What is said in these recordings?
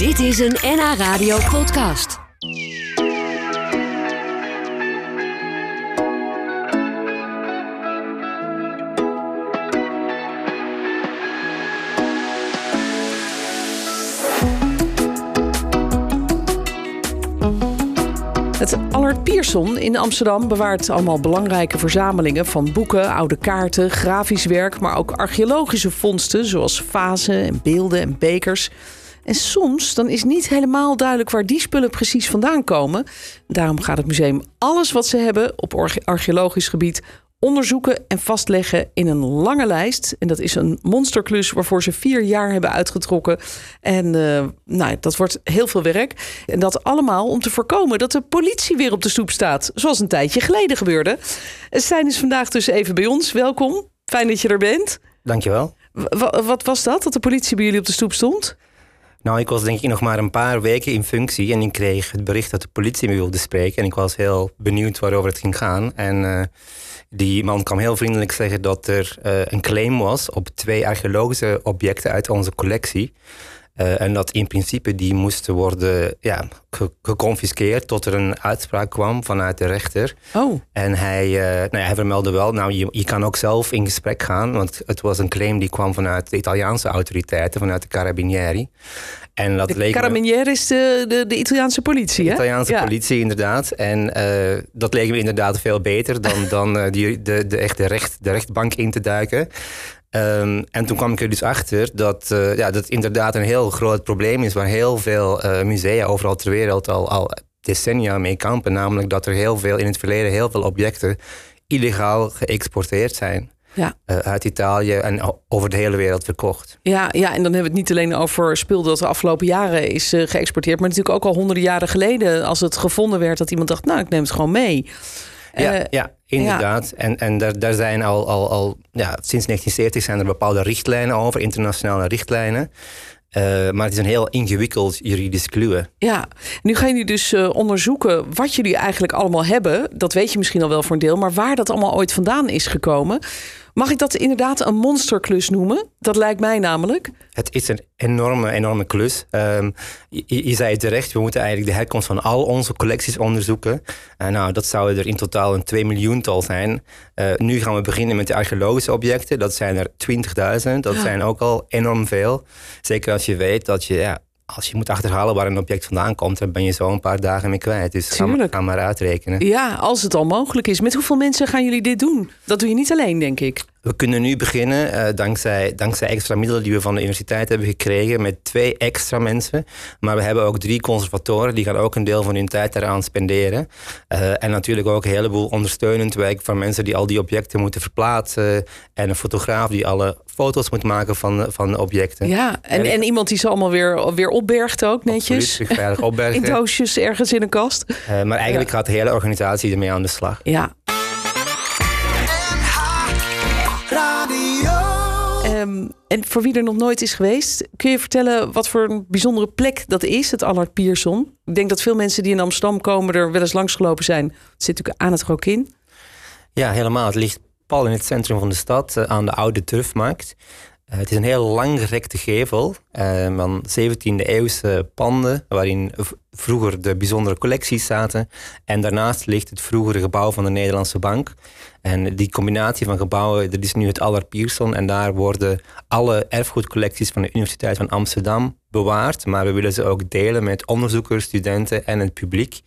Dit is een NH Radio podcast. Het Allard Pierson in Amsterdam bewaart allemaal belangrijke verzamelingen van boeken, oude kaarten, grafisch werk, maar ook archeologische vondsten zoals vazen en beelden en bekers. En soms dan is niet helemaal duidelijk waar die spullen precies vandaan komen. Daarom gaat het museum alles wat ze hebben op arche- archeologisch gebied onderzoeken en vastleggen in een lange lijst. En dat is een monsterklus waarvoor ze vier jaar hebben uitgetrokken. En eh, nou, dat wordt heel veel werk. En dat allemaal om te voorkomen dat de politie weer op de stoep staat. Zoals een tijdje geleden gebeurde. Stijn is vandaag dus even bij ons. Welkom. Fijn dat je er bent. Dankjewel. W- wa- wat was dat, dat de politie bij jullie op de stoep stond? Nou, ik was denk ik nog maar een paar weken in functie en ik kreeg het bericht dat de politie me wilde spreken. En ik was heel benieuwd waarover het ging gaan. En eh, die man kwam heel vriendelijk zeggen dat er eh, een claim was op twee archeologische objecten uit onze collectie. Eh, en dat in principe die moesten worden ja, ge- geconfiskeerd tot er een uitspraak kwam vanuit de rechter. Oh, En hij, eh, nou ja, hij vermeldde wel, nou, je, je kan ook zelf in gesprek gaan, want het was een claim die kwam vanuit de Italiaanse autoriteiten, vanuit de Carabinieri. En dat de leek me- Carabinieri is de, de, de Italiaanse politie, hè? Italiaanse Ja. politie, inderdaad. En eh, dat leek me inderdaad veel beter dan, dan die, de, de echte recht, de rechtbank in te duiken. Ehm, en toen kwam ik er dus achter dat eh, ja, dat inderdaad een heel groot probleem is... waar heel veel eh, musea overal ter wereld al, al decennia mee kampen. Namelijk dat er heel veel in het verleden heel veel objecten illegaal geëxporteerd zijn. Ja. eh, uit Italië en over de hele wereld verkocht. Ja, ja, en dan hebben we het niet alleen over spul dat de afgelopen jaren is geëxporteerd, maar natuurlijk ook al honderden jaren geleden, als het gevonden werd, dat iemand dacht, nou, ik neem het gewoon mee. Ja, Eh, ja inderdaad. En, en daar, daar zijn al, al, al ja, sinds 1970 zijn er bepaalde richtlijnen over, internationale richtlijnen. Eh, maar het is een heel ingewikkeld juridisch kluwen. Ja, nu gaan jullie dus eh, onderzoeken wat jullie eigenlijk allemaal hebben. Dat weet je misschien al wel voor een deel, maar waar dat allemaal ooit vandaan is gekomen. Mag ik dat inderdaad een monsterklus noemen? Dat lijkt mij namelijk. Het is een enorme, enorme klus. Ehm, je, je zei het terecht, we moeten eigenlijk de herkomst van al onze collecties onderzoeken. En nou, dat zou er in totaal een 2 miljoental zijn. Eh, nu gaan we beginnen met de archeologische objecten. Dat zijn er 20.000. Dat Ja. zijn ook al enorm veel. Zeker als je weet dat je, ja, als je moet achterhalen waar een object vandaan komt, dan ben je zo een paar dagen mee kwijt. Dus ga, ga maar uitrekenen. Ja, als het al mogelijk is. Met hoeveel mensen gaan jullie dit doen? Dat doe je niet alleen, denk ik. We kunnen nu beginnen, eh, dankzij, dankzij extra middelen die we van de universiteit hebben gekregen, met twee extra mensen. Maar we hebben ook drie conservatoren, die gaan ook een deel van hun tijd daaraan spenderen. Eh, en natuurlijk ook een heleboel ondersteunend werk van mensen die al die objecten moeten verplaatsen. En een fotograaf die alle foto's moet maken van, van de objecten. Ja, en, en iemand die ze allemaal weer, weer opbergt ook netjes. Absoluut, veilig opbergen. In doosjes ergens in een kast. Eh, maar eigenlijk gaat de hele organisatie ermee aan de slag. Ja. Ehm, en voor wie er nog nooit is geweest, kun je vertellen wat voor een bijzondere plek dat is, het Allard Pierson? Ik denk dat veel mensen die in Amsterdam komen er wel eens langsgelopen zijn. Het zit natuurlijk aan het Rokin. Ja, helemaal. Het ligt pal in het centrum van de stad, eh, aan de oude turfmarkt. Eh, het is een heel langgerekte gevel eh, van 17e eeuwse panden, waarin vroeger de bijzondere collecties zaten. En daarnaast ligt het vroegere gebouw van de Nederlandse Bank. En die combinatie van gebouwen, dat is nu het Allard Pierson. En daar worden alle erfgoedcollecties van de Universiteit van Amsterdam bewaard. Maar we willen ze ook delen met onderzoekers, studenten en het publiek.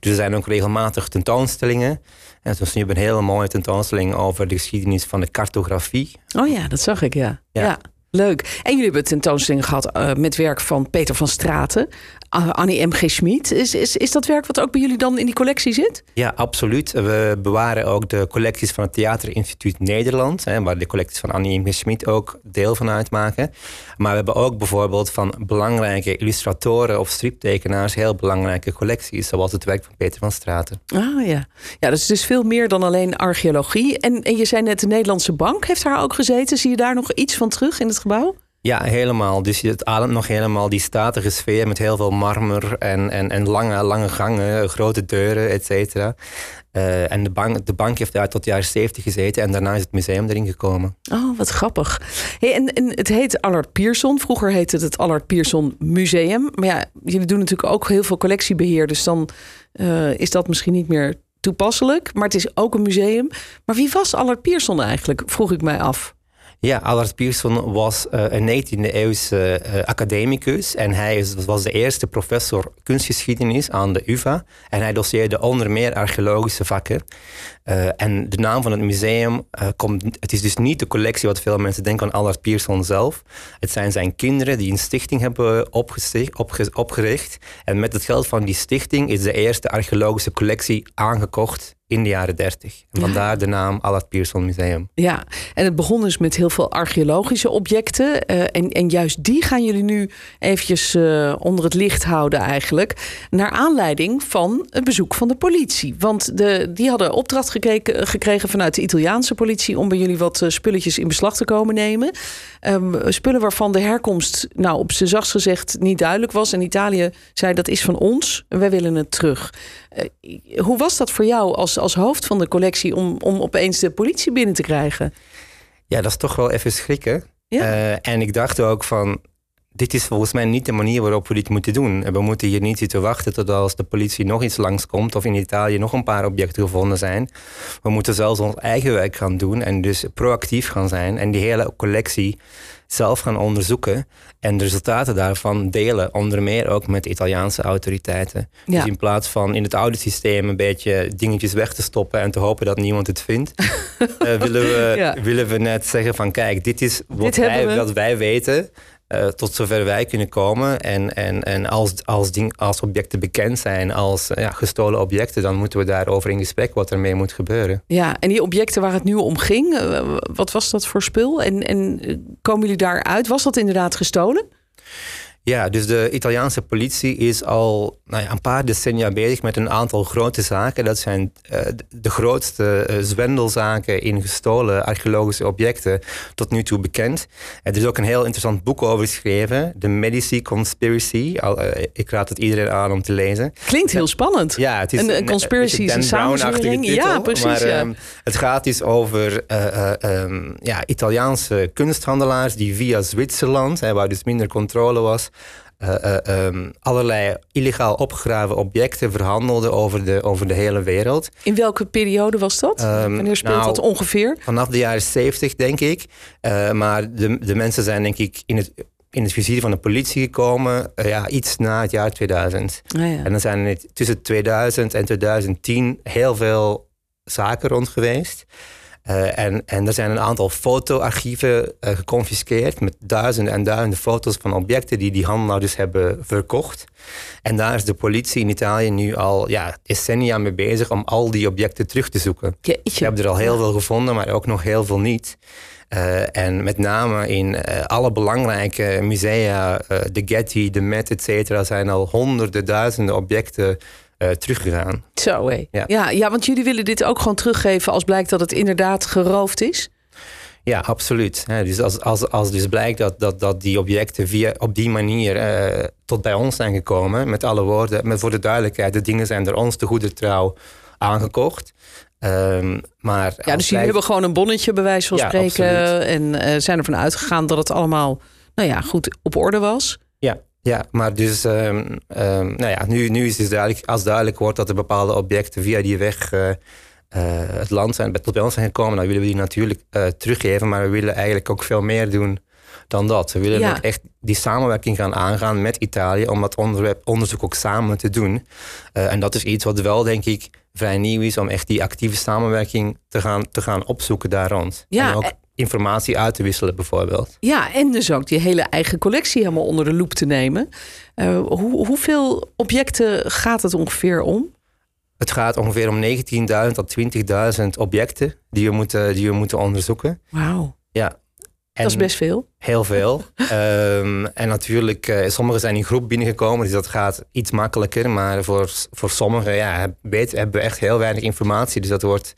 Dus er zijn ook regelmatig tentoonstellingen. En zoals nu hebben we een hele mooie tentoonstelling over de geschiedenis van de cartografie. Oh ja, dat zag ik, ja. Ja. Ja. leuk. En jullie hebben tentoonstelling gehad eh, met werk van Peter van Straten, Annie M. G. Schmid. Is, is, is dat werk wat ook bij jullie dan in die collectie zit? Ja, absoluut. We bewaren ook de collecties van het Theaterinstituut Nederland, hè, waar de collecties van Annie M. Schmid ook deel van uitmaken. Maar we hebben ook bijvoorbeeld van belangrijke illustratoren of striptekenaars heel belangrijke collecties, zoals het werk van Peter van Straten. Ah ja. Ja, dat is dus veel meer dan alleen archeologie. En, en je zei net, de Nederlandse Bank heeft daar ook gezeten. Zie je daar nog iets van terug in het gebouw? Ja, helemaal. Dus het ademt nog helemaal die statige sfeer met heel veel marmer en, en, en lange, lange gangen, grote deuren, et cetera. Eh, en de bank, de bank heeft daar tot de jaren 70 gezeten en daarna is het museum erin gekomen. Oh, wat grappig. En, en het heet Allard Pierson. Vroeger heette het het Allard Pierson Museum. Maar ja, jullie doen natuurlijk ook heel veel collectiebeheer. Dus dan uh, is dat misschien niet meer toepasselijk. Maar het is ook een museum. Maar wie was Allard Pierson eigenlijk, vroeg ik mij af. Ja, Allard Pierson was uh, een 19e-eeuwse uh, academicus en hij was de eerste professor kunstgeschiedenis aan de UvA. En hij doseerde onder meer archeologische vakken. Uh, en de naam van het museum komt, het is dus niet de collectie wat veel mensen denken van Allard Pierson zelf. Het zijn zijn kinderen die een stichting hebben opge opgericht. En met het geld van die stichting is de eerste archeologische collectie aangekocht in de jaren 30. En vandaar de naam Allard Pierson Museum. Ja, en het begon dus met heel veel archeologische objecten. Uh, en, en juist die gaan jullie nu eventjes uh, onder het licht houden eigenlijk. Naar aanleiding van het bezoek van de politie. Want de, die hadden opdracht gekeken, gekregen vanuit de Italiaanse politie... om bij jullie wat spulletjes in beslag te komen nemen. Um, spullen waarvan de herkomst, nou op zijn zachtst gezegd, niet duidelijk was. En Italië zei dat is van ons, wij willen het terug. hoe was dat voor jou als als, hoofd van de collectie om, om opeens de politie binnen te krijgen? Ja, dat is toch wel even schrikken. Ja. Uh, en ik dacht ook van, dit is volgens mij niet de manier waarop we dit moeten doen. We moeten hier niet zitten wachten tot als de politie nog iets langskomt of in Italië nog een paar objecten gevonden zijn. We moeten zelfs ons eigen werk gaan doen en dus proactief gaan zijn en die hele collectie zelf gaan onderzoeken en de resultaten daarvan delen, onder meer ook met de Italiaanse autoriteiten. Ja. Dus in plaats van in het oude systeem een beetje dingetjes weg te stoppen en te hopen dat niemand het vindt, uh, willen, we, ja. willen we net zeggen van kijk, dit is wat, dit wij, wat wij weten. Uh, tot zover wij kunnen komen. En, en, en als, als, ding, als objecten bekend zijn als uh, ja, gestolen objecten, dan moeten we daarover in gesprek wat ermee moet gebeuren. Ja, en die objecten waar het nu om ging, uh, wat was dat voor spul? En, en komen jullie daaruit? Was dat inderdaad gestolen? Ja, dus de Italiaanse politie is al nou ja, een paar decennia bezig met een aantal grote zaken. Dat zijn uh, de grootste uh, zwendelzaken in gestolen archeologische objecten tot nu toe bekend. Er is ook een heel interessant boek over geschreven, The Medici Conspiracy. Al, uh, ik raad het iedereen aan om te lezen. Klinkt heel spannend. Ja, het is een, een conspiracy is een samenzwering. Ja, precies. Maar, ja. Um, het gaat dus over um, ja, Italiaanse kunsthandelaars die via Zwitserland, hè, waar dus minder controle was, uh, uh, um, allerlei illegaal opgegraven objecten verhandelde over de, over de hele wereld. In welke periode was dat? Um, Wanneer speelt nou, dat ongeveer? Vanaf de jaren 70, denk ik. Uh, maar de, de mensen zijn, denk ik, in het, in het vizier van de politie gekomen ja, iets na het jaar 2000. Ah, ja. En dan zijn er tussen 2000 en 2010 heel veel zaken rond geweest. Uh, en, en er zijn een aantal fotoarchieven uh, geconfiskeerd met duizenden en duizenden foto's van objecten die die handelaars dus hebben verkocht. En daar is de politie in Italië nu al ja, decennia mee bezig om al die objecten terug te zoeken. Jeetje. Ze hebben er al heel veel gevonden, maar ook nog heel veel niet. Uh, en met name in uh, alle belangrijke musea, uh, de Getty, de Met, et cetera, zijn al honderden, duizenden objecten uh, teruggegaan. Zo hé. Ja. ja. Ja, want jullie willen dit ook gewoon teruggeven als blijkt dat het inderdaad geroofd is? Ja, absoluut. dus als, als, als dus blijkt dat, dat, dat die objecten via, op die manier uh, tot bij ons zijn gekomen, met alle woorden, met voor de duidelijkheid, de dingen zijn door ons te goede trouw aangekocht. Um, maar ja, dus jullie hebben gewoon een bonnetje bij wijze van ja, spreken absoluut. en uh, zijn ervan uitgegaan dat het allemaal nou ja, goed op orde was. Ja, ja, maar dus um, um, nou ja, nu, nu is het duidelijk, als duidelijk wordt dat er bepaalde objecten via die weg uh, uh, het land zijn, tot bij ons zijn gekomen, dan willen we die natuurlijk uh, teruggeven, maar we willen eigenlijk ook veel meer doen dan dat. We willen ja. ook echt die samenwerking gaan aangaan met Italië om dat onderwerp, onderzoek ook samen te doen. en dat is iets wat wel, denk ik, vrij nieuw is om echt die actieve samenwerking te gaan, te gaan opzoeken daar rond. Ja, en ook informatie uit te wisselen bijvoorbeeld. Ja, en dus ook die hele eigen collectie helemaal onder de loep te nemen. Uh, hoe, hoeveel objecten gaat het ongeveer om? Het gaat ongeveer om 19.000 tot 20.000 objecten die we moeten, die we moeten onderzoeken. Wauw. Ja. En dat is best veel. Heel veel. um, en natuurlijk, uh, sommigen zijn in groep binnengekomen, dus dat gaat iets makkelijker. Maar voor, voor sommigen ja, hebben we echt heel weinig informatie. Dus dat wordt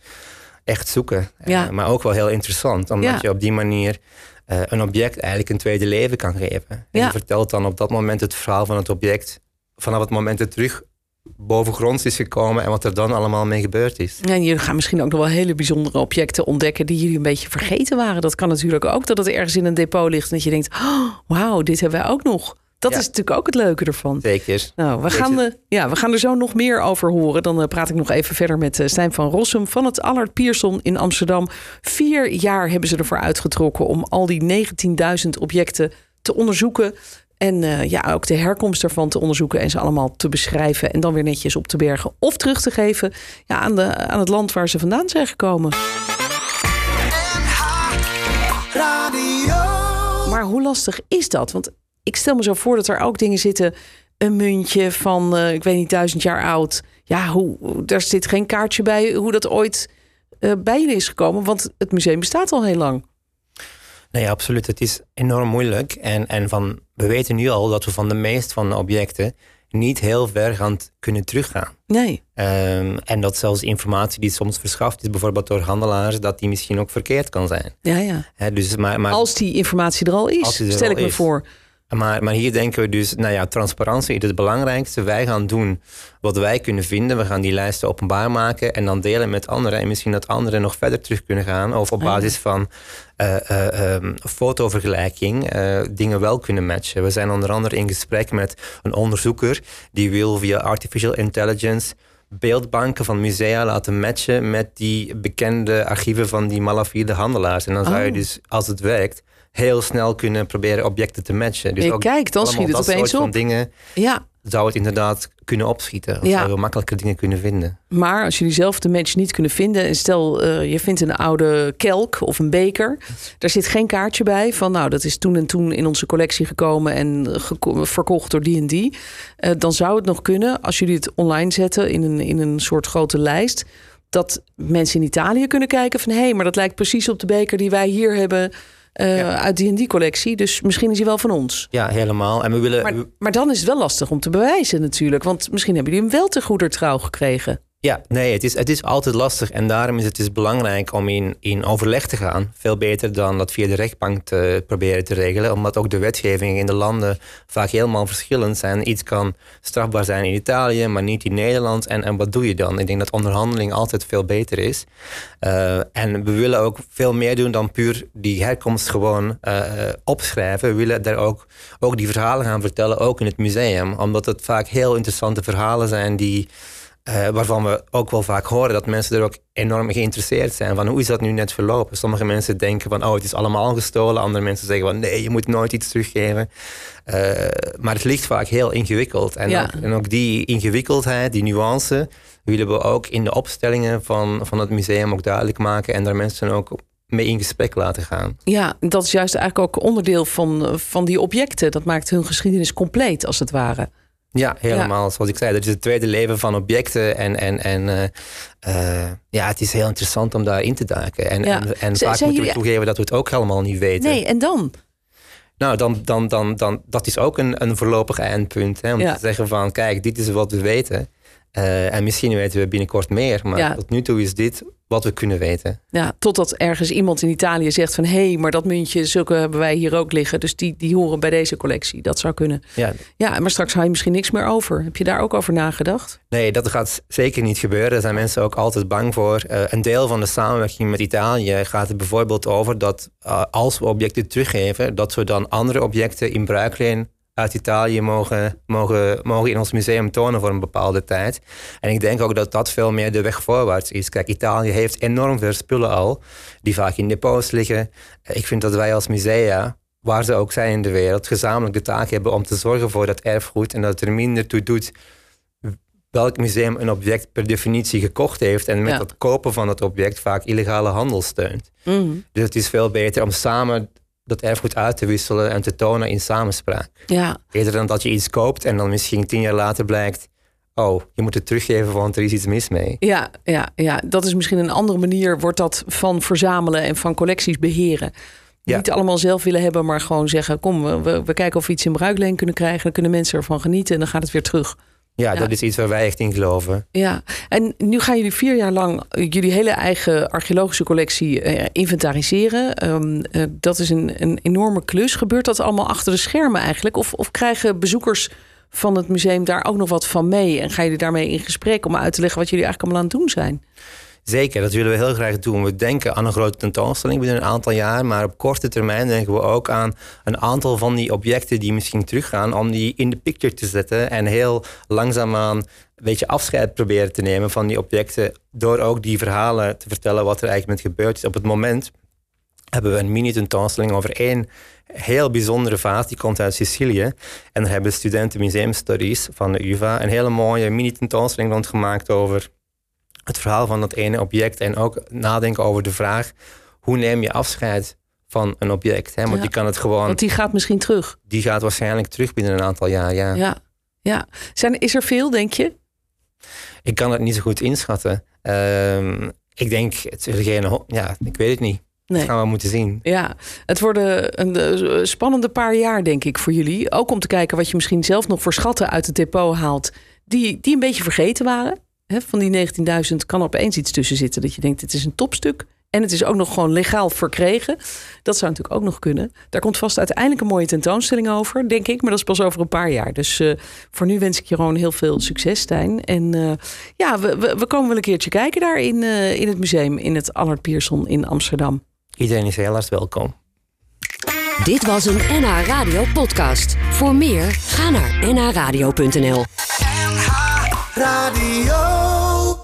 echt zoeken. Ja. Uh, maar ook wel heel interessant, omdat Ja. je op die manier eh, een object eigenlijk een tweede leven kan geven. En Ja. je vertelt dan op dat moment het verhaal van het object vanaf het moment dat het terug bovengronds is gekomen en wat er dan allemaal mee gebeurd is. En jullie gaan misschien ook nog wel hele bijzondere objecten ontdekken die jullie een beetje vergeten waren. Dat kan natuurlijk ook dat het ergens in een depot ligt en dat je denkt, oh, wauw, dit hebben wij ook nog. Dat Ja. is natuurlijk ook het leuke ervan. Zeker. Nou, we gaan, eh, ja, we gaan er zo nog meer over horen. Dan eh, praat ik nog even verder met eh, Stijn van Rossum van het Allard Pierson in Amsterdam. Vier jaar hebben ze ervoor uitgetrokken om al die 19.000 objecten te onderzoeken. En eh, ja, ook de herkomst ervan te onderzoeken en ze allemaal te beschrijven. En dan weer netjes op te bergen of terug te geven ja, aan, de, aan het land waar ze vandaan zijn gekomen. Maar hoe lastig is dat? Want ik stel me zo voor dat er ook dingen zitten. Een muntje van, eh, ik weet niet, duizend jaar oud. Ja, hoe, daar zit geen kaartje bij hoe dat ooit eh, bij je is gekomen. Want het museum bestaat al heel lang. Nee, absoluut. Het is enorm moeilijk. En, en van, we weten nu al dat we van de meest van de objecten niet heel ver gaan kunnen teruggaan. Nee. Ehm, en dat zelfs informatie die soms verschaft is, bijvoorbeeld door handelaars, dat die misschien ook verkeerd kan zijn. Ja, ja. Dus, maar, maar, Als die informatie er al is, stel ik me is. voor. Maar, maar hier denken we dus, nou ja, transparantie is het belangrijkste. Wij gaan doen wat wij kunnen vinden. We gaan die lijsten openbaar maken en dan delen met anderen. En misschien dat anderen nog verder terug kunnen gaan. Of op Ah, basis van eh, eh, ehm, fotovergelijking eh, dingen wel kunnen matchen. We zijn onder andere in gesprek met een onderzoeker die wil via artificial intelligence beeldbanken van musea laten matchen met die bekende archieven van die malafide handelaars. En dan zou je Oh. dus, als het werkt, heel snel kunnen proberen objecten te matchen. Dus ook kijk, dan schiet het dat opeens soort van op. dingen Ja, zou het inderdaad kunnen opschieten. Of Ja. zouden we makkelijker dingen kunnen vinden. maar als jullie zelf de match niet kunnen vinden... en stel eh, je vindt een oude kelk of een beker... daar zit geen kaartje bij van... nou, dat is toen en toen in onze collectie gekomen... en geko- verkocht door die en die. Eh, dan zou het nog kunnen, als jullie het online zetten... in een, in een soort grote lijst... dat mensen in Italië kunnen kijken van... hé, hey, maar dat lijkt precies op de beker die wij hier hebben... eh, Ja. uit die en die collectie. Dus misschien is hij wel van ons. Ja, helemaal. En we willen... Maar, maar dan is het wel lastig om te bewijzen natuurlijk. Want misschien hebben jullie hem wel te goeder trouw gekregen. Ja, nee, het is, het is altijd lastig. En daarom is het dus belangrijk om in, in overleg te gaan. Veel beter dan dat via de rechtbank te proberen te regelen. Omdat ook de wetgevingen in de landen vaak helemaal verschillend zijn. Iets kan strafbaar zijn in Italië, maar niet in Nederland. En, en wat doe je dan? Ik denk dat onderhandeling altijd veel beter is. Eh, en we willen ook veel meer doen dan puur die herkomst gewoon eh, opschrijven. We willen daar ook, ook die verhalen gaan vertellen, ook in het museum. Omdat het vaak heel interessante verhalen zijn die... Eh, waarvan we ook wel vaak horen dat mensen er ook enorm geïnteresseerd zijn. Van hoe is dat nu net verlopen? Sommige mensen denken van oh, het is allemaal gestolen. Andere mensen zeggen van nee, je moet nooit iets teruggeven. Eh, maar het ligt vaak heel ingewikkeld. En, Ja. ook, en ook die ingewikkeldheid, die nuance, willen we ook in de opstellingen van, van het museum ook duidelijk maken. En daar mensen ook mee in gesprek laten gaan. Ja, dat is juist eigenlijk ook onderdeel van, van die objecten. Dat maakt hun geschiedenis compleet, als het ware. Ja, helemaal. Zoals ik zei, dat is het tweede leven van objecten. En, en, en eh, eh, ja, het is heel interessant om daarin te duiken. En, Ja. en, en Z- vaak moeten we toegeven dat we het ook helemaal niet weten. Nee, en dan? Nou, dan, dan, dan, dan, dat is ook een, een voorlopig eindpunt. Hè, om Ja. te zeggen van, kijk, dit is wat we weten. Eh, en misschien weten we binnenkort meer. Maar Ja. tot nu toe is dit wat we kunnen weten. Ja, totdat ergens iemand in Italië zegt van... hé, hey, maar dat muntje, zulke hebben wij hier ook liggen. Dus die, die horen bij deze collectie. Dat zou kunnen. Ja, Ja, maar straks hou je misschien niks meer over. Heb je daar ook over nagedacht? Nee, dat gaat zeker niet gebeuren. Daar zijn mensen ook altijd bang voor. Eh, een deel van de samenwerking met Italië gaat er bijvoorbeeld over dat eh, als we objecten teruggeven, dat we dan andere objecten in bruikleen uit Italië mogen, mogen, mogen in ons museum tonen voor een bepaalde tijd. En ik denk ook dat dat veel meer de weg voorwaarts is. Kijk, Italië heeft enorm veel spullen al, die vaak in depots liggen. Eh, Ik vind dat wij als musea waar ze ook zijn in de wereld, gezamenlijk de taak hebben om te zorgen voor dat erfgoed en dat het er minder toe doet welk museum een object per definitie gekocht heeft en met Ja. het kopen van het object vaak illegale handel steunt. Mhm. Dus het is veel beter om samen dat erfgoed uit te wisselen en te tonen in samenspraak. Ja, Eerder dan dat je iets koopt en dan misschien tien jaar later blijkt, oh, je moet het teruggeven, want er is iets mis mee. ja, ja, ja, dat is misschien een andere manier... wordt dat van verzamelen en van collecties beheren. Ja. Niet allemaal zelf willen hebben, maar gewoon zeggen... kom, we, we kijken of we iets in bruikleen kunnen krijgen. Dan kunnen mensen ervan genieten en dan gaat het weer terug. Ja, dat is iets waar wij echt in geloven. Ja, en nu gaan jullie vier jaar lang jullie hele eigen archeologische collectie uh, inventariseren. Um, uh, dat is een, een enorme klus. Gebeurt dat allemaal achter de schermen eigenlijk? Of, of krijgen bezoekers van het museum daar ook nog wat van mee? En gaan jullie daarmee in gesprek om uit te leggen wat jullie eigenlijk allemaal aan het doen zijn? Zeker, dat willen we heel graag doen. We denken aan een grote tentoonstelling binnen een aantal jaar, maar op korte termijn denken we ook aan een aantal van die objecten die misschien teruggaan, om die in de picture te zetten en heel langzaamaan een beetje afscheid proberen te nemen van die objecten, door ook die verhalen te vertellen wat er eigenlijk met gebeurd is. Op het moment hebben we een mini-tentoonstelling over één heel bijzondere vaas. Die komt uit Sicilië. En daar hebben studenten museumstudies van de UvA een hele mooie mini-tentoonstelling rondgemaakt over het verhaal van dat ene object. En ook nadenken over de vraag: hoe neem je afscheid van een object? Hè? Want ja, die kan het gewoon. Want die gaat misschien terug. Die gaat waarschijnlijk terug binnen een aantal jaar. Ja. ja. ja. Zijn, is er veel, denk je? Ik kan het niet zo goed inschatten. Uh, ik denk, het is geen, ja, ik weet het niet. Nee. Dat gaan we moeten zien. Ja, het worden een spannende paar jaar, denk ik, voor jullie. Ook om te kijken wat je misschien zelf nog voor schatten uit het depot haalt. Die, die een beetje vergeten waren van die 19.000 kan er opeens iets tussen zitten dat je denkt, dit is een topstuk. En het is ook nog gewoon legaal verkregen. Dat zou natuurlijk ook nog kunnen. Daar komt vast uiteindelijk een mooie tentoonstelling over, denk ik. Maar dat is pas over een paar jaar. Dus uh, voor nu wens ik je gewoon heel veel succes, Stijn. En uh, ja, we, we, we, komen wel een keertje kijken daar in, uh, in het museum in het Allard Pierson in Amsterdam. Iedereen is heel erg welkom. Dit was een NH Radio podcast. Voor meer, ga naar nhradio.nl NH Radio